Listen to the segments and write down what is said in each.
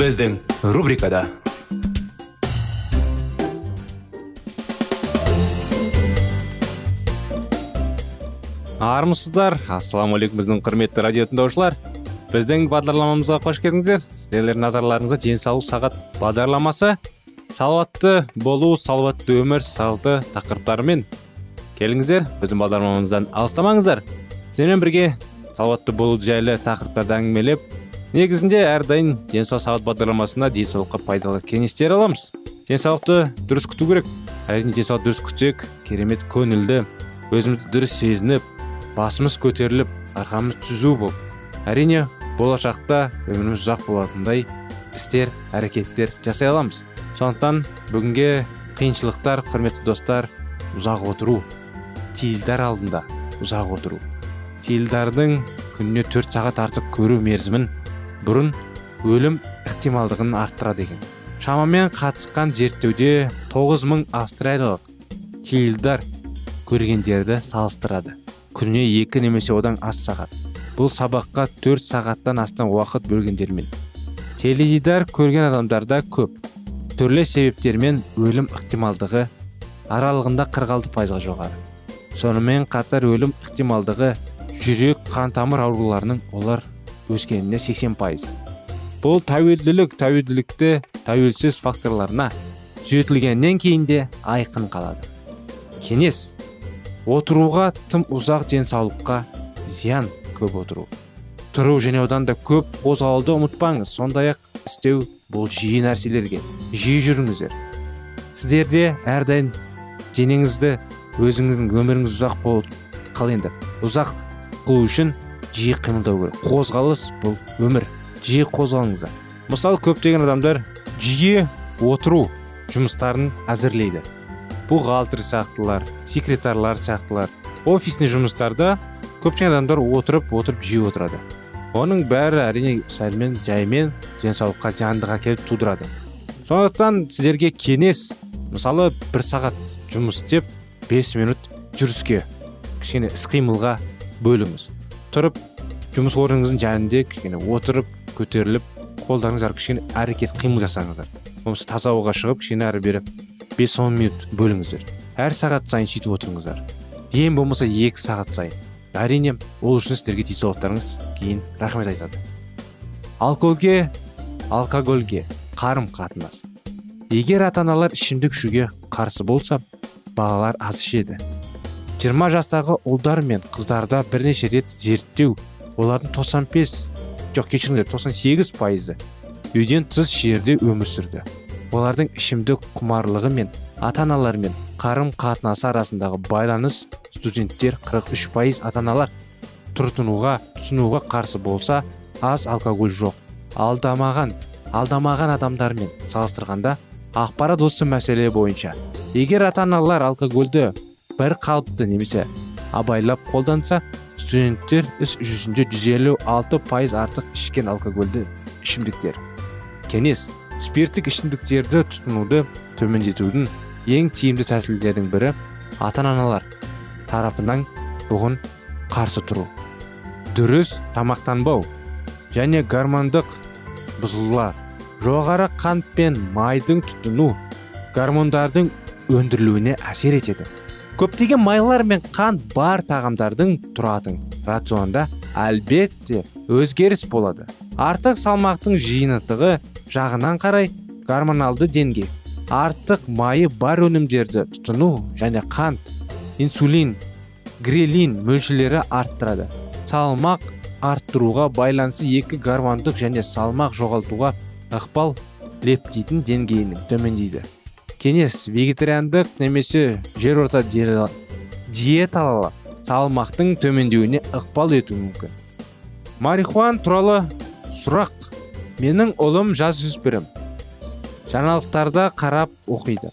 Біздің рубрикада армысыздар ассалаумағалейкум біздің құрметті радио тыңдаушылар біздің бағдарламамызға қош келдіңіздер сіздердің назарларыңызға денсаулық сағат бағдарламасы салауатты болу салауатты өмір салты тақырыптарымен келіңіздер біздің бағдарламамыздан алыстамаңыздар сіздермен бірге салауатты болу жайлы тақырыптарды әңгімелеп негізінде әрдайым денсаулық сағат бағдарламасында денсаулыққа пайдалы кеңестер аламыз. Денсаулықты дұрыс күту керек. Әрине денсаулықты дұрыс күтсек керемет көңілді өзімізді дұрыс сезініп басымыз көтеріліп арқамыз түзу болып әрине болашақта өміріміз ұзақ болатындай істер әрекеттер жасай аламыз. Сондықтан бүгінге қиыншылықтар құрметті достар ұзақ отыру. Теледидар алдында ұзақ отыру. Теледидардың күніне төрт сағат артық көру мерзімін бұрын өлім ықтималдығын арттырады екен шамамен қатысқан зерттеуде 9000 мың австралиялық теледидар көргендерді салыстырады. Күніне екі немесе одан аз сағат. Бұл сабаққа төрт сағаттан астам уақыт бөлгендермен. Теледидар көрген адамдарда көп. Түрлі себептермен өлім ықтималдығы аралығында 46 пайызға жоғары. Сонымен қатар өлім ықтималдығы жүрек қан тамыр ауруларының олар өскеніне 80 пайыз. Бұл тәуелділік тәуелділікті тәуелсіз факторларына түзетілгеннен кейін де айқын қалады. Кеңес отыруға тым ұзақ денсаулыққа зиян көп отыру. Тұру және одан да көп қозғалуды ұмытпаңыз. Сондай ақ істеу бұл жиі нәрселерге жиі жүріңіздер. Сіздерде әрдайым денеңізді өзіңіздің өміріңіз ұзақ болып қал енді ұзақ қылу үшін жиі қимылдау керек. Қозғалыс бұл өмір. Жиі қозғалыңыздар. Мысалы көптеген адамдар жиі отыру жұмыстарын әзірлейді. Бухгалтер сияқтылар секретарлар сияқтылар офисный жұмыстарда көптеген адамдар отырып отырып жиі отырады. Оның бәрі әрине сәлмен жаймен денсаулыққа зияндық әкеліп тудырады. Сондықтан сіздерге кеңес мысалы бір сағат жұмыс істеп 5 минут жүріске кішкене іс қимылға бөліңіз. Тұрып жұмыс орныңыздың жанында кішкене отырып көтеріліп қолдарыңыз кішкене әрекет қимыл жасаңыздар. Болмаса таза ауаға шығып кішкене әрі бері бес он минут бөліңіздер. Әр сағат сайын сөйтіп отырыңыздар. Ең болмаса екі сағат сайын. Әрине ол үшін сіздерге денсаулықтарыңыз кейін рахмет айтады. Алкогольге алкогольге қарым қатынас егер ата аналар ішімдік ішуге қарсы болса балалар аз ішеді. 20 жастағы ұлдар мен қыздарда бірнеше рет зерттеу олардың 95 жоқ кешіріңдер 98 пайызы үйден тыс жерде өмір сүрді. Олардың ішімдік құмарлығы мен ата аналармен қарым қатынасы арасындағы байланыс студенттер 43 пайыз ата аналар тұртынуға тұтынуға қарсы болса аз алкоголь жоқ. Алдамаған алдамаған адамдармен салыстырғанда ақпарат осы мәселе бойынша. Егер ата аналар алкогольді бір қалыпты немесе абайлап қолданса студенттер іс жүзінде 156 пайыз артық ішкен алкогольді ішімдіктер. Кеңес спирттік ішімдіктерді тұтынуды төмендетудің ең тиімді тәсілдердің бірі ата аналар тарапынан бұғын қарсы тұру. Дұрыс тамақтанбау және гормондық бұзылулар жоғары қант пен майдың тұтыну гормондардың өндірілуіне әсер етеді. Көптеген майлар мен қант бар тағамдардың тұратын рационда әлбетте өзгеріс болады. Артық салмақтың жиынтығы жағынан қарай гормоналды деңгей артық майы бар өнімдерді тұтыну және қант инсулин грелин мөлшерлері арттырады. Салмақ арттыруға байланысты екі гормондық және салмақ жоғалтуға ықпал лептидің деңгейінің төмендейді. Кеңес вегетариандық немесе жерорта диеталы салмақтың төмендеуіне ықпал етуі мүмкін. Марихуан туралы сұрақ. Менің ұлым жасөспірім. Жаңалықтарда қарап оқиды.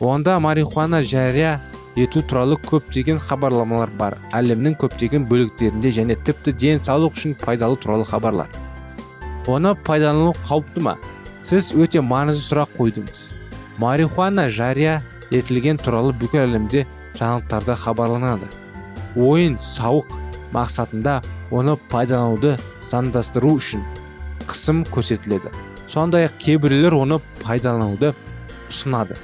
Онда марихуана жария ету туралы көптеген хабарламалар бар. Әлемнің көптеген бөліктерінде және тіпті денсаулық үшін пайдалы туралы хабарлар. Оны пайдалану қауіпті ма? Сіз өте маңызды сұрақ қойдыңыз. Марихуана жария етілген туралы бүкіл әлемде жаңалықтарда хабарланады. Ойын сауық мақсатында оны пайдалануды заңдастыру үшін қысым көрсетіледі. Сондай ақ кейбіреулер оны пайдалануды ұсынады.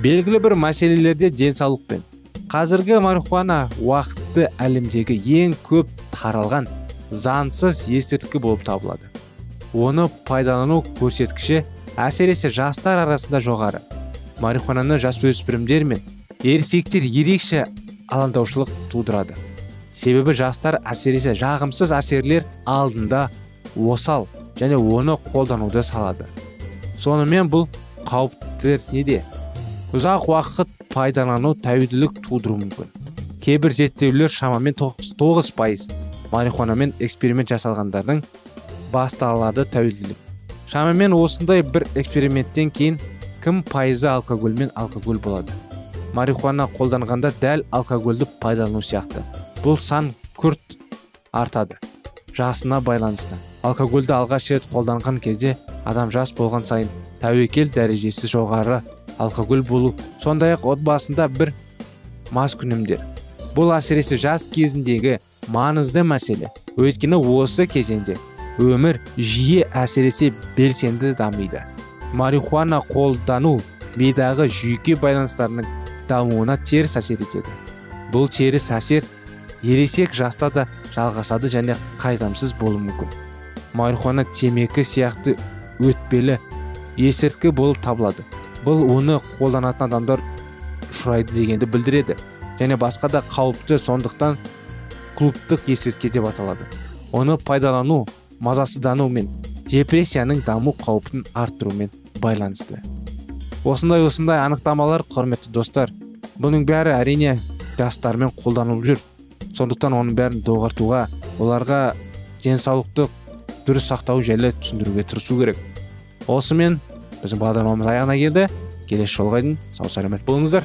Белгілі бір мәселелерде денсаулықпен қазіргі марихуана уақытты әлемдегі ең көп таралған заңсыз есірткі болып табылады. Оны пайдалану көрсеткіші әсіресе жастар арасында жоғары. Марихуананы жасөспірімдер мен ересектер ерекше алаңдаушылық тудырады. Себебі жастар әсіресе жағымсыз әсерлер алдында осал және оны қолдануды салады. Сонымен бұл қауіптер неде? Ұзақ уақыт пайдалану тәуелділік тудыруы мүмкін. Кейбір зерттеулер шамамен 99 пайыз марихуанамен эксперимент жасалғандардың басталады тәуелділік. Шамамен осындай бір эксперименттен кейін кім пайызы алкоголь мен алкоголь болады? Марихуана қолданғанда дәл алкогольді пайдалану сияқты. Бұл сан күрт артады жасына байланысты. Алкогольді алғаш рет қолданған кезде адам жас болған сайын тәуекел дәрежесі жоғары алкоголь болу сондай ақ отбасында бір мас күнімдер. Бұл әсіресе жас кезіндегі маңызды мәселе. Өйткені осы кезеңде өмір жиі әсіресе белсенді дамиды. Марихуана қолдану мидағы жүйке байланыстарының дамуына теріс әсер етеді. Бұл теріс әсер ересек жаста да жалғасады және қайтамсыз болуы мүмкін. Марихуана темекі сияқты өтпелі есірткі болып табылады. Бұл оны қолданатын адамдар ұшырайды дегенді білдіреді және басқа да қауіпті сондықтан клубтық есірткі деп аталады. Оны пайдалану мазасыздану мен депрессияның даму қаупін арттырумен байланысты. Осындай осындай анықтамалар құрметті достар бұның бәрі әрине жастармен қолданылып жүр. Сондықтан оның бәрін доғартуға оларға денсаулықты дұрыс сақтау жайлы түсіндіруге тырысу керек. Осымен біздің бағдарламамыз аяғына келді. Келесі жолға дейін сау саламат болыңыздар.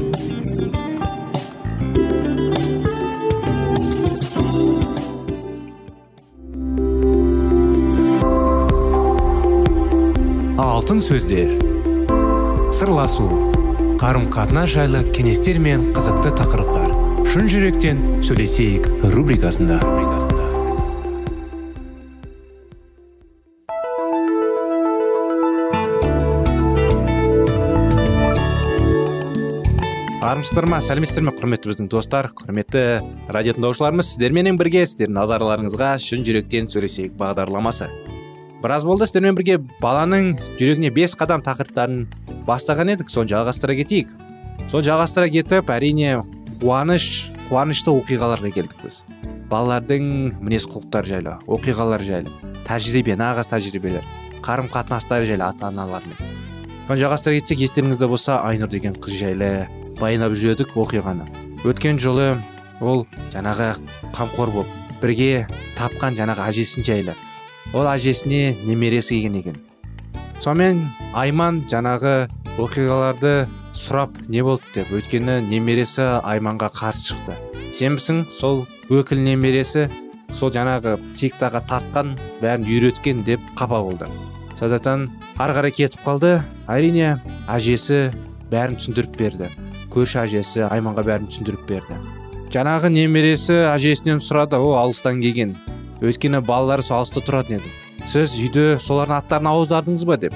Алтын сөздер. Сырласу қарым қатынас жайлы кеңестер мен қызықты тақырыптар. Шын жүректен сөйлесейік рубрикасында. Армысыздар ма сәлеметсіздер ме құрметті біздің достар құрметті радио тыңдаушыларымыз сіздерменен бірге сіздердің назарларыңызға шын жүректен сөйлесейік бағдарламасы. Біраз болды сіздермен бірге баланың жүрегіне бес қадам тақырыптарын бастаған едік. Соны жалғастыра кетейік. Соны жалғастыра кетіп әрине қуаныш қуанышты оқиғаларға келдік біз. Балалардың мінез құлықтары жайлы оқиғалар жайлы тәжірибе нағыз тәжірибелер қарым қатынастары жайлы ата аналармен соны жалғастыра кетсек естеріңізде болса айнұр деген қыз жайлы баяндап жүрдік оқиғаны. Өткен жолы ол жаңағы қамқор болып бірге тапқан жаңағы әжесін жайлы. Ол әжесіне немересі келген екен. Сонымен айман жаңағы оқиғаларды сұрап не болды деп өйткені немересі айманға қарсы шықты. Сенбісің сол өкіл немересі сол жаңағы сектаға тартқан бәрін үйреткен деп қапа болды. Сондықтан ары қарай кетіп қалды. Әрине әжесі бәрін түсіндіріп берді. Көрші әжесі айманға бәрін түсіндіріп берді. Жаңағы немересі әжесінен сұрады ол алыстан келген өйткені балалары алыста тұратын еді. Сіз үйде солардың аттарын аудардыңыз ба деп.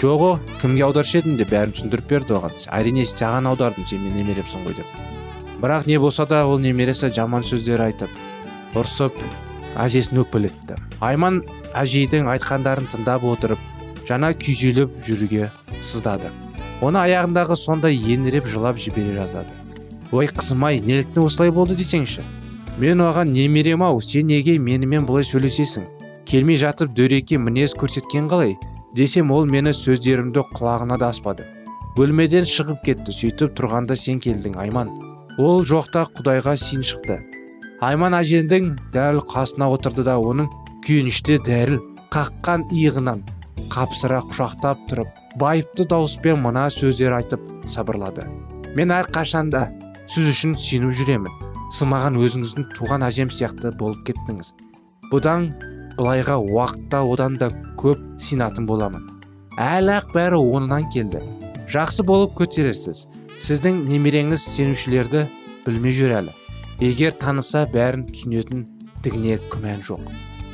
Жоқ кімге аударушы едің деп бәрін түсіндіріп берді оған. Әрине саған аудардым сен менің немеремсің ғой деп. Бірақ не болса да ол немересі жаман сөздер айтып ұрсып әжесін өкпелетті. Айман әжейдің айтқандарын тыңдап отырып жаңа күйзеліп жүруге сыздады. Оны аяғындағы сондай еңіреп жылап жібере жаздады. Ой қызым ай неліктен осылай болды десеңші? Мен оған немерем ау сен неге менімен бұлай сөйлесесің? Келмей жатып дөрекі мінез көрсеткен қалай? десем ол мені сөздерімді құлағына да аспады. Бөлмеден шығып кетті сөйтіп тұрғанда сен келдің айман. Ол жоқта құдайға син шықты. Айман әжендің дәл қасына отырды да оның күйінішті дәріл қаққан иығынан қапсыра құшақтап тұрып байыпты дауыспен мына сөздер айтып сабырлады. Мен әрқашанда сіз үшін сеніп жүремін. Сымаған өзіңіздің туған әжем сияқты болып кеттіңіз. Бұдан былайға уақытта одан да көп синатын боламын. Әлі ақ бәрі оңынан келді. Жақсы болып көтерерсіз. Сіздің немереңіз сенушілерді білмей жүр әлі. Егер таныса бәрін түсінетін дігіне күмән жоқ.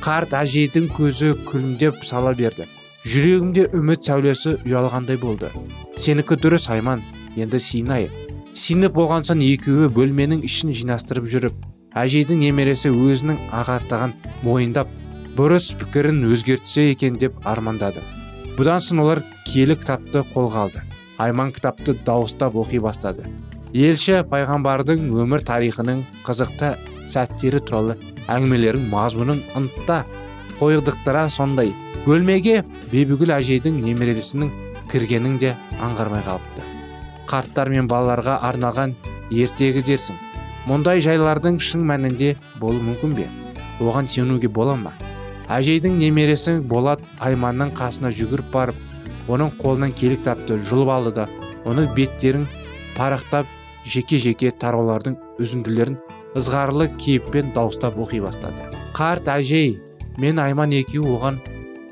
Қарт әжейдің көзі күлімдеп сала берді. Жүрегімде үміт сәулесі ұялғандай болды. Сенікі дұрыс айман. Енді сиынайық синіп болған соң екеуі бөлменің ішін жинастырып жүріп әжейдің немересі өзінің ағаттығын мойындап бұрыс пікірін өзгертсе екен деп армандады. Бұдан соң олар киелі кітапты қолға алды айман кітапты дауыстап оқи бастады. Елші пайғамбардың өмір тарихының қызықты сәттері туралы әңгімелерін мазмұнын ынта қойдықтыра сондай. Бөлмеге бибігүл әжейдің немересінің кіргенін де аңғармай қалыпты. Қарттар мен балаларға арналған ертегі дерсің. Мұндай жайлардың шын мәнінде болу мүмкін бе? Оған сенуге бола ма? Әжейдің немересі болат айманның қасына жүгіріп барып оның қолынан келі кітапты жұлып алды. Да оның беттерін парақтап жеке жеке тараулардың үзінділерін ызғарлы кейіппен дауыстап оқи бастады. Қарт әжей мен айман екеуі оған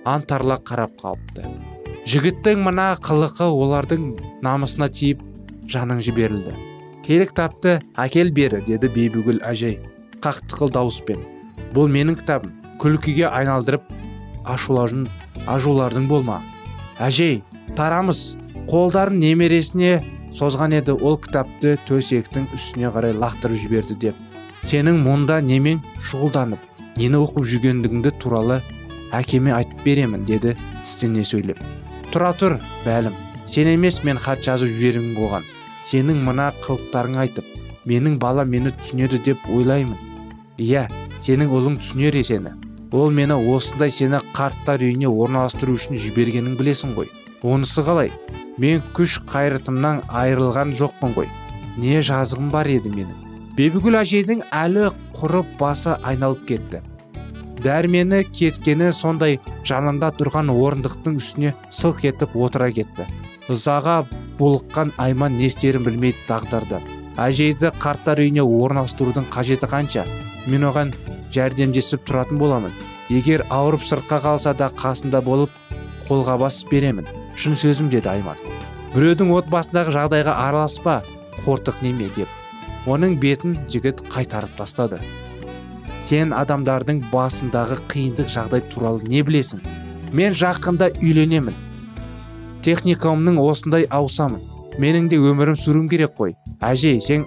антарла қарап қалыпты. Жігіттің мына қылықы олардың намысына тиіп жаның жіберілді. Келі кітапты әкел бері деді бибігүл әжей қақтықыл дауыспен. Бұл менің кітабым күлкіге айналдырып ашулардың ажулардың болма. Әжей тарамыз. Қолдарын немересіне созған еді ол кітапты төсектің үстіне қарай лақтырып жіберді деп. Сенің мұнда немен шұғылданып нені оқып жүргендігіңді туралы әкеме айтып беремін деді тістене сөйлеп. Тұра тұр бәлім. Сен емес мен хат жазып жіберемін оған сенің мына қылықтарың айтып менің бала мені түсінеді деп ойлаймын. Иә сенің ұлың түсінер сені. Ол мені осындай сені қарттар үйіне орналастыру үшін жібергенін білесің ғой. Онысы қалай? Мен күш қайратымнан айырылған жоқпын ғой. Не жазығым бар еді менің? Бибігүл әжейдің әлі құрып басы айналып кетті. Дәрмені кеткені сондай жанында тұрған орындықтың үстіне сылқ етіп отыра кетті. Ызаға булыққан айман не істерін білмей дағдарды. Әжейді қарттар үйіне орналастырудың қажеті қанша? Мен оған жәрдемдесіп тұратын боламын. Егер ауырып сыртқа қалса да қасында болып қолға бас беремін. Шын сөзім деді айман. Біреудің отбасындағы жағдайға араласпа қортық неме деп. Оның бетін жігіт қайтарып тастады. Сен адамдардың басындағы қиындық жағдай туралы не білесің? Мен жақында үйленемін. Техникумның осындай ауысамын. Менің де өмірім сүруім керек қой. Әже сен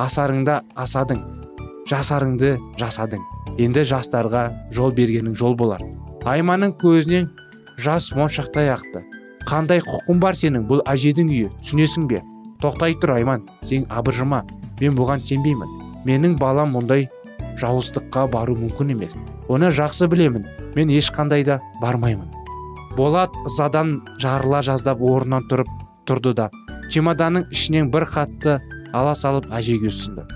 асарыңда асадың жасарыңды жасадың. Енді жастарға жол бергенің жол болар. Айманның көзінен жас моншақтай ақты. Қандай құқың бар сенің бұл әжедің үйі? Түсінесің бе? Тоқтай тұр айман. Сен абыржыма. Мен бұған сенбеймін. Менің балам мұндай жауыздыққа бару мүмкін емес. Оны жақсы білемін. Мен ешқандай да бармаймын. Болат ызадан жарыла жаздап орнынан тұрып тұрды да чемоданның ішінен бір хатты ала салып әжеге ұсынды.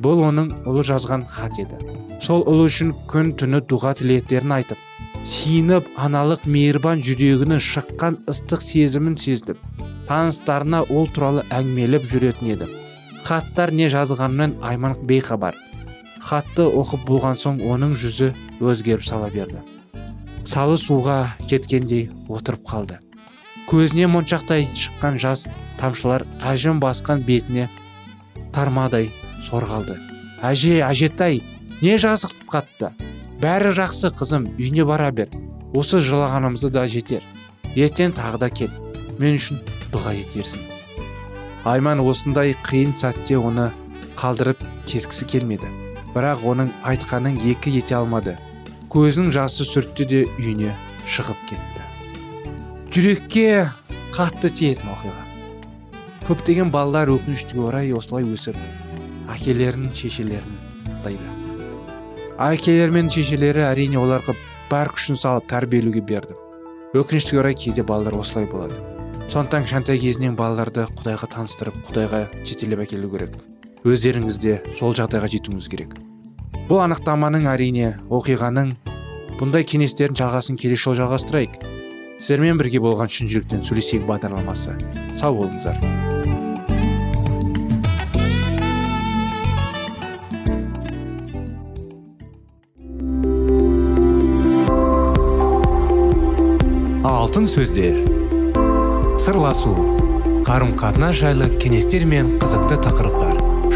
Бұл оның ұлы жазған хат еді. Сол ұлы үшін күн түні дұға тілектерін айтып сиынып аналық мейірбан жүрегінің шыққан ыстық сезімін сездім. Таныстарына ол туралы әңгімелеп жүретін еді хаттар не жазғанымен айман бейхабар. Хатты оқып болған соң оның жүзі өзгеріп сала берді. Салы суға кеткендей отырып қалды. Көзіне моншақтай шыққан жас тамшылар әжім басқан бетіне тармадай сорғалды. Әже әжетай не жазық қатты? Бәрі жақсы қызым үйіне бара бер. Осы жылағанымызды да жетер. Ертең тағы да кел мен үшін дұға етерсің айман осындай қиын сәтте оны қалдырып кеткісі келмеді. Бірақ оның айтқанын екі ете алмады. Көзінің жасы сүртті де үйіне шығып кетті. Жүрекке қатты тиетін оқиға. Көптеген балалар өкінішке орай осылай өсіп әкелерін шешелерін тайды әкелері мен шешелері әрине оларға бар күшін салып тәрбиелеуге берді. Өкінішке орай кейде балалар осылай болады. Сондықтан кішкентай кезінен балаларды құдайға таныстырып құдайға жетелеп әкелу керек. Өздеріңіз де сол жағдайға жетуіңіз керек. Бұл анықтаманың әрине оқиғаның бұндай кеңестердің жалғасын келесі жолы жалғастырайық сіздермен бірге болған шын жүректен сөйлесейік бағдарламасы. Сау болыңыздар. Алтын сөздер. Сырласу. Қарым қатынас жайлы кеңестер мен қызықты тақырыптар.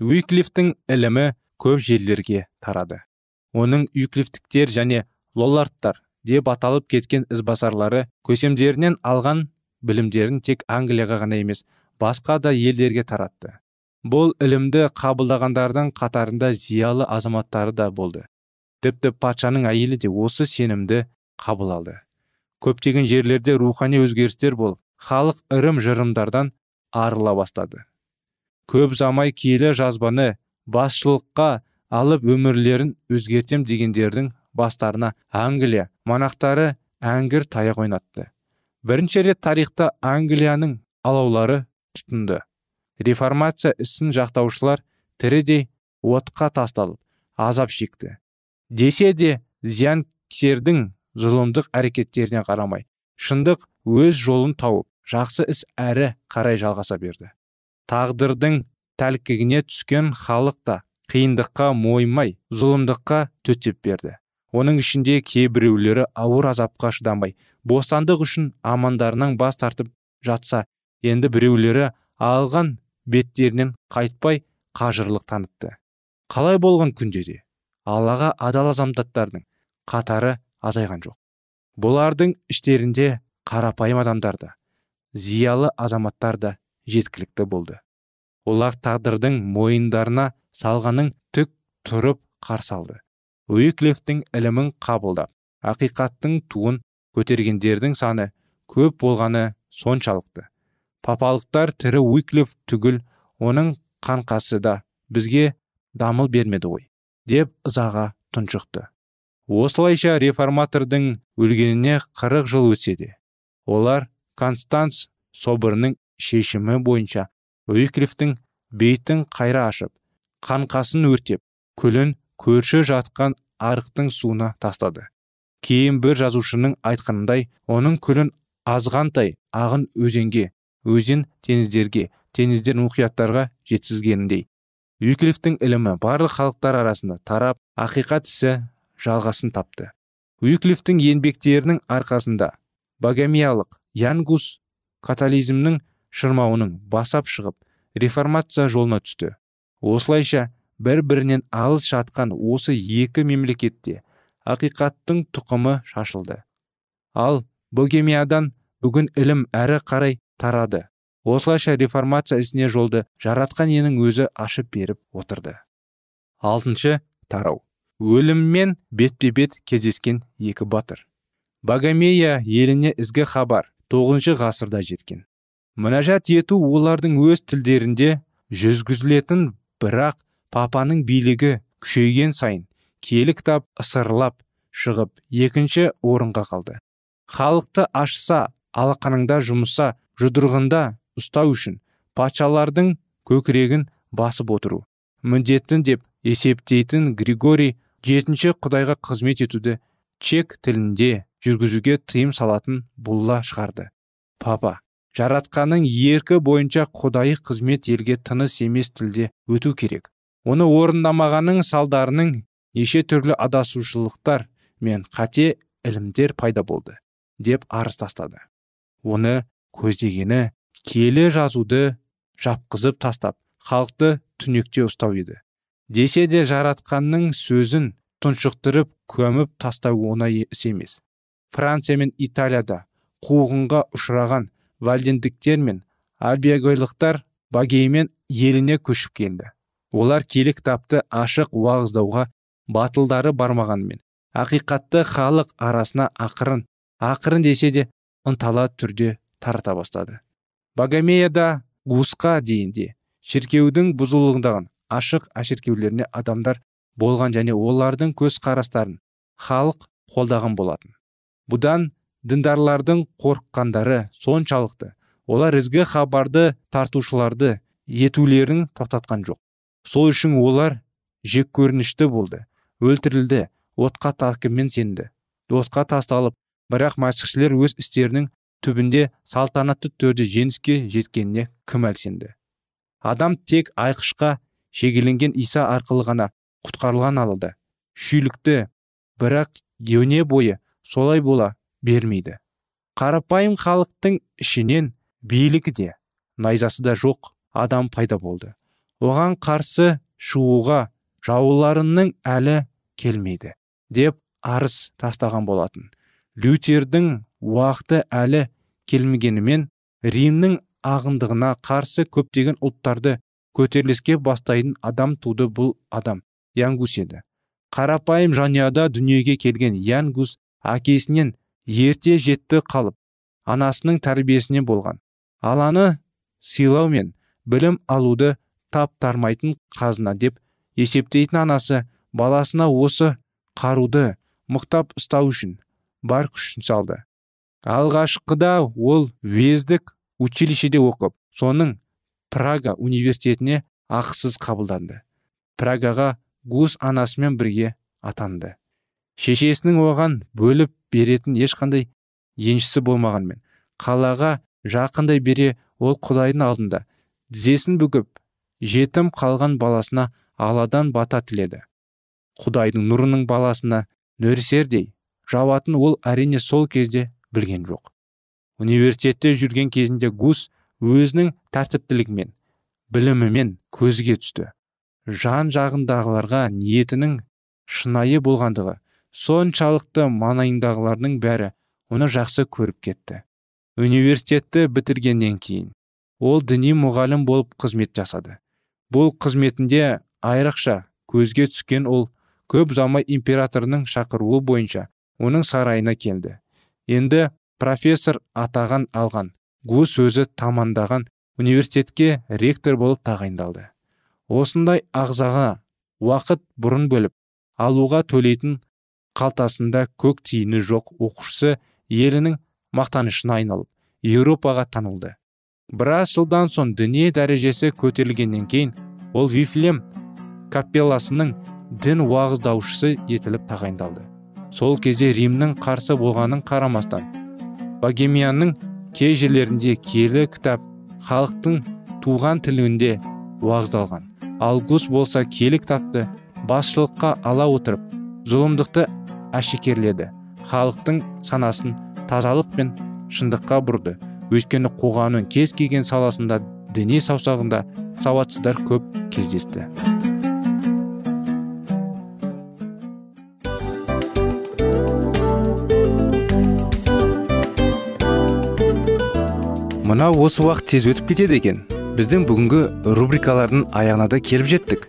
Уиклифтің ілімі көп жерлерге тарады. Оның юклифтіктер және лоллардтар деп аталып кеткен ізбасарлары көсемдерінен алған білімдерін тек англияға ғана емес басқа да елдерге таратты. Бұл ілімді қабылдағандардың қатарында зиялы азаматтары да болды. Тіпті патшаның әйелі де осы сенімді қабыл алды. Көптеген жерлерде рухани өзгерістер болып халық ырым жырымдардан арыла бастады. Көп замай киелі жазбаны басшылыққа алып өмірлерін өзгертем дегендердің бастарына англия монахтары әңгір таяқ ойнатты. Бірінші рет тарихта англияның алаулары тұтынды. Реформация ісін жақтаушылар тірідей отқа тасталып азап шекті. Десе де зиянкесердің зұлымдық әрекеттеріне қарамай шындық өз жолын тауып жақсы іс әрі қарай жалғаса берді. Тағдырдың тәлкігіне түскен халық та қиындыққа мойымай зұлымдыққа төтеп берді. Оның ішінде кейбіреулері ауыр азапқа шыдамай бостандық үшін амандарынан бас тартып жатса енді біреулері алған беттерінен қайтпай қажырлық танытты. Қалай болған күнде де аллаға адал азаматтардың қатары азайған жоқ. Бұлардың іштерінде қарапайым адамдар да зиялы азаматтар да жеткілікті болды. Олар тағдырдың мойындарына салғанын түк тұрып қарсы алды. Уиклифтің ілімін қабылдап ақиқаттың туын көтергендердің саны көп болғаны соншалықты. Папалықтар тірі уиклиф түгіл оның қанқасы да бізге дамыл бермеді ғой деп ызаға тұншықты. Осылайша реформатордың өлгеніне қырық жыл өтсе де олар констанц соборының шешімі бойынша уиклифтің бейтін қайра ашып қанқасын өртеп күлін көрші жатқан арықтың суына тастады. Кейін бір жазушының айтқанындай оның күлін азғантай ағын өзенге өзен теңіздерге теңіздер мұқияттарға жеткізгеніндей. Уиклифтің ілімі барлық халықтар арасында тарап ақиқат ісі жалғасын тапты. Уиклифтің еңбектерінің арқасында богемиялық янгус катализмнің шырмауының басап шығып реформация жолына түсті. Осылайша бір бірінен алыс жатқан осы екі мемлекетте ақиқаттың тұқымы шашылды. Ал богемиядан бүгін ілім әрі қарай тарады. Осылайша реформация ісіне жолды жаратқан енің өзі ашып беріп отырды. Алтыншы тарау. Өліммен бетпе бет кездескен екі батыр. Богемия еліне ізгі хабар тоғызыншы ғасырда жеткен. Мінәжат ету олардың өз тілдерінде жүргізілетін бірақ папаның билігі күшейген сайын киелі кітап ысырылап шығып екінші орынға қалды. Халықты ашса алақаныңда жұмыса жұдырығында ұстау үшін патшалардың көкірегін басып отыру. Міндетін деп есептейтін григорий жетінші құдайға қызмет етуді чек тілінде жүргізуге тыйым салатын бұлла шығарды. Папа жаратқанның еркі бойынша құдайы қызмет елге тыныс емес тілде өту керек. Оны орындамағанның салдарының неше түрлі адасушылықтар мен қате ілімдер пайда болды деп арыз тастады. Оны көздегені киелі жазуды жапқызып тастап халықты түнекте ұстау еді. Десе де жаратқанның сөзін тұншықтырып көміп тастау оңай іс емес. Франция мен италияда қуғынға ұшыраған вальдендіктер мен альбегойлықтар багеймен еліне көшіп келді. Олар киелі кітапты ашық уағыздауға батылдары бармағанымен ақиқатты халық арасына ақырын ақырын десе де ынтала түрде тарата бастады. Богомеяда гусқа дейінде шіркеудің бұзылуындаған ашық әшіркеулеріне адамдар болған және олардың көз қарастарын халық қолдаған болатын. Бұдан діндарлардың қорыққандары соншалықты. Олар ізгі хабарды тартушыларды етулерін тоқтатқан жоқ. Сол үшін олар жек көрінішті болды өлтірілді отқа тақыммен сенді. Отқа тасталып бірақ мәсіхшілер өз істерінің түбінде салтанатты түрде жеңіске жеткеніне кім әлсенді адам тек айқышқа шегеленген иса арқылы ғана құтқарылған алды шүйлікті бірақ еуне бойы солай бола бермейді. Қарапайым халықтың ішінен билігі де найзасы да жоқ адам пайда болды. Оған қарсы шығуға жауларының әлі келмейді деп арыз тастаған болатын. Лютердің уақыты әлі келмегенімен римнің ағындығына қарсы көптеген ұлттарды көтеріліске бастайтын адам туды бұл адам янгус еді. Қарапайым жанұяда дүниеге келген ян гус әкесінен ерте жетті қалып анасының тәрбиесіне болған. Аланы сыйлау мен білім алуды таптармайтын қазына деп есептейтін анасы баласына осы қаруды мықтап ұстау үшін бар күшін салды. Алғашқыда ол вездік училищеде оқып соның прага университетіне ақысыз қабылданды. Прагаға гус анасымен бірге атанды. Шешесінің оған бөліп беретін ешқандай еншісі болмағанмен қалаға жақындай бере ол құдайдың алдында тізесін бүгіп жетім қалған баласына аладан бата тіледі. Құдайдың нұрының баласына нөрсердей жауатын ол әрине сол кезде білген жоқ. Университетте жүрген кезінде гус өзінің тәртіптілігімен білімімен көзге түсті. Жан жағындағыларға ниетінің шынайы болғандығы соншалықты маңайындағылардың бәрі оны жақсы көріп кетті. Университетті бітіргеннен кейін ол діни мұғалім болып қызмет жасады. Бұл қызметінде айрықша көзге түскен ол көп ұзамай императорының шақыруы бойынша оның сарайына келді. Енді профессор атаған алған гус өзі тамандаған университетке ректор болып тағайындалды. Осындай ағзаға уақыт бұрын бөліп алуға төлейтін қалтасында көк тиыны жоқ оқушысы елінің мақтанышына айналып еуропаға танылды. Біраз жылдан соң діни дәрежесі көтерілгеннен кейін ол вифлем капелласының дін уағыздаушысы етіліп тағайындалды. Сол кезде римнің қарсы болғанын қарамастан богемияның кей жерлерінде киелі кітап халықтың туған тілінде уағыздалған. Ал гус болса киелі кітапты басшылыққа ала отырып зұлымдықты әшекерледі. Халықтың санасын тазалық пен шындыққа бұрды. Өйткені қоғамның кез келген саласында діни саусағында сауатсыздар көп кездесті. Мынау осы уақыт тез өтіп кетеді екен. Біздің бүгінгі рубрикалардың аяғына да келіп жеттік.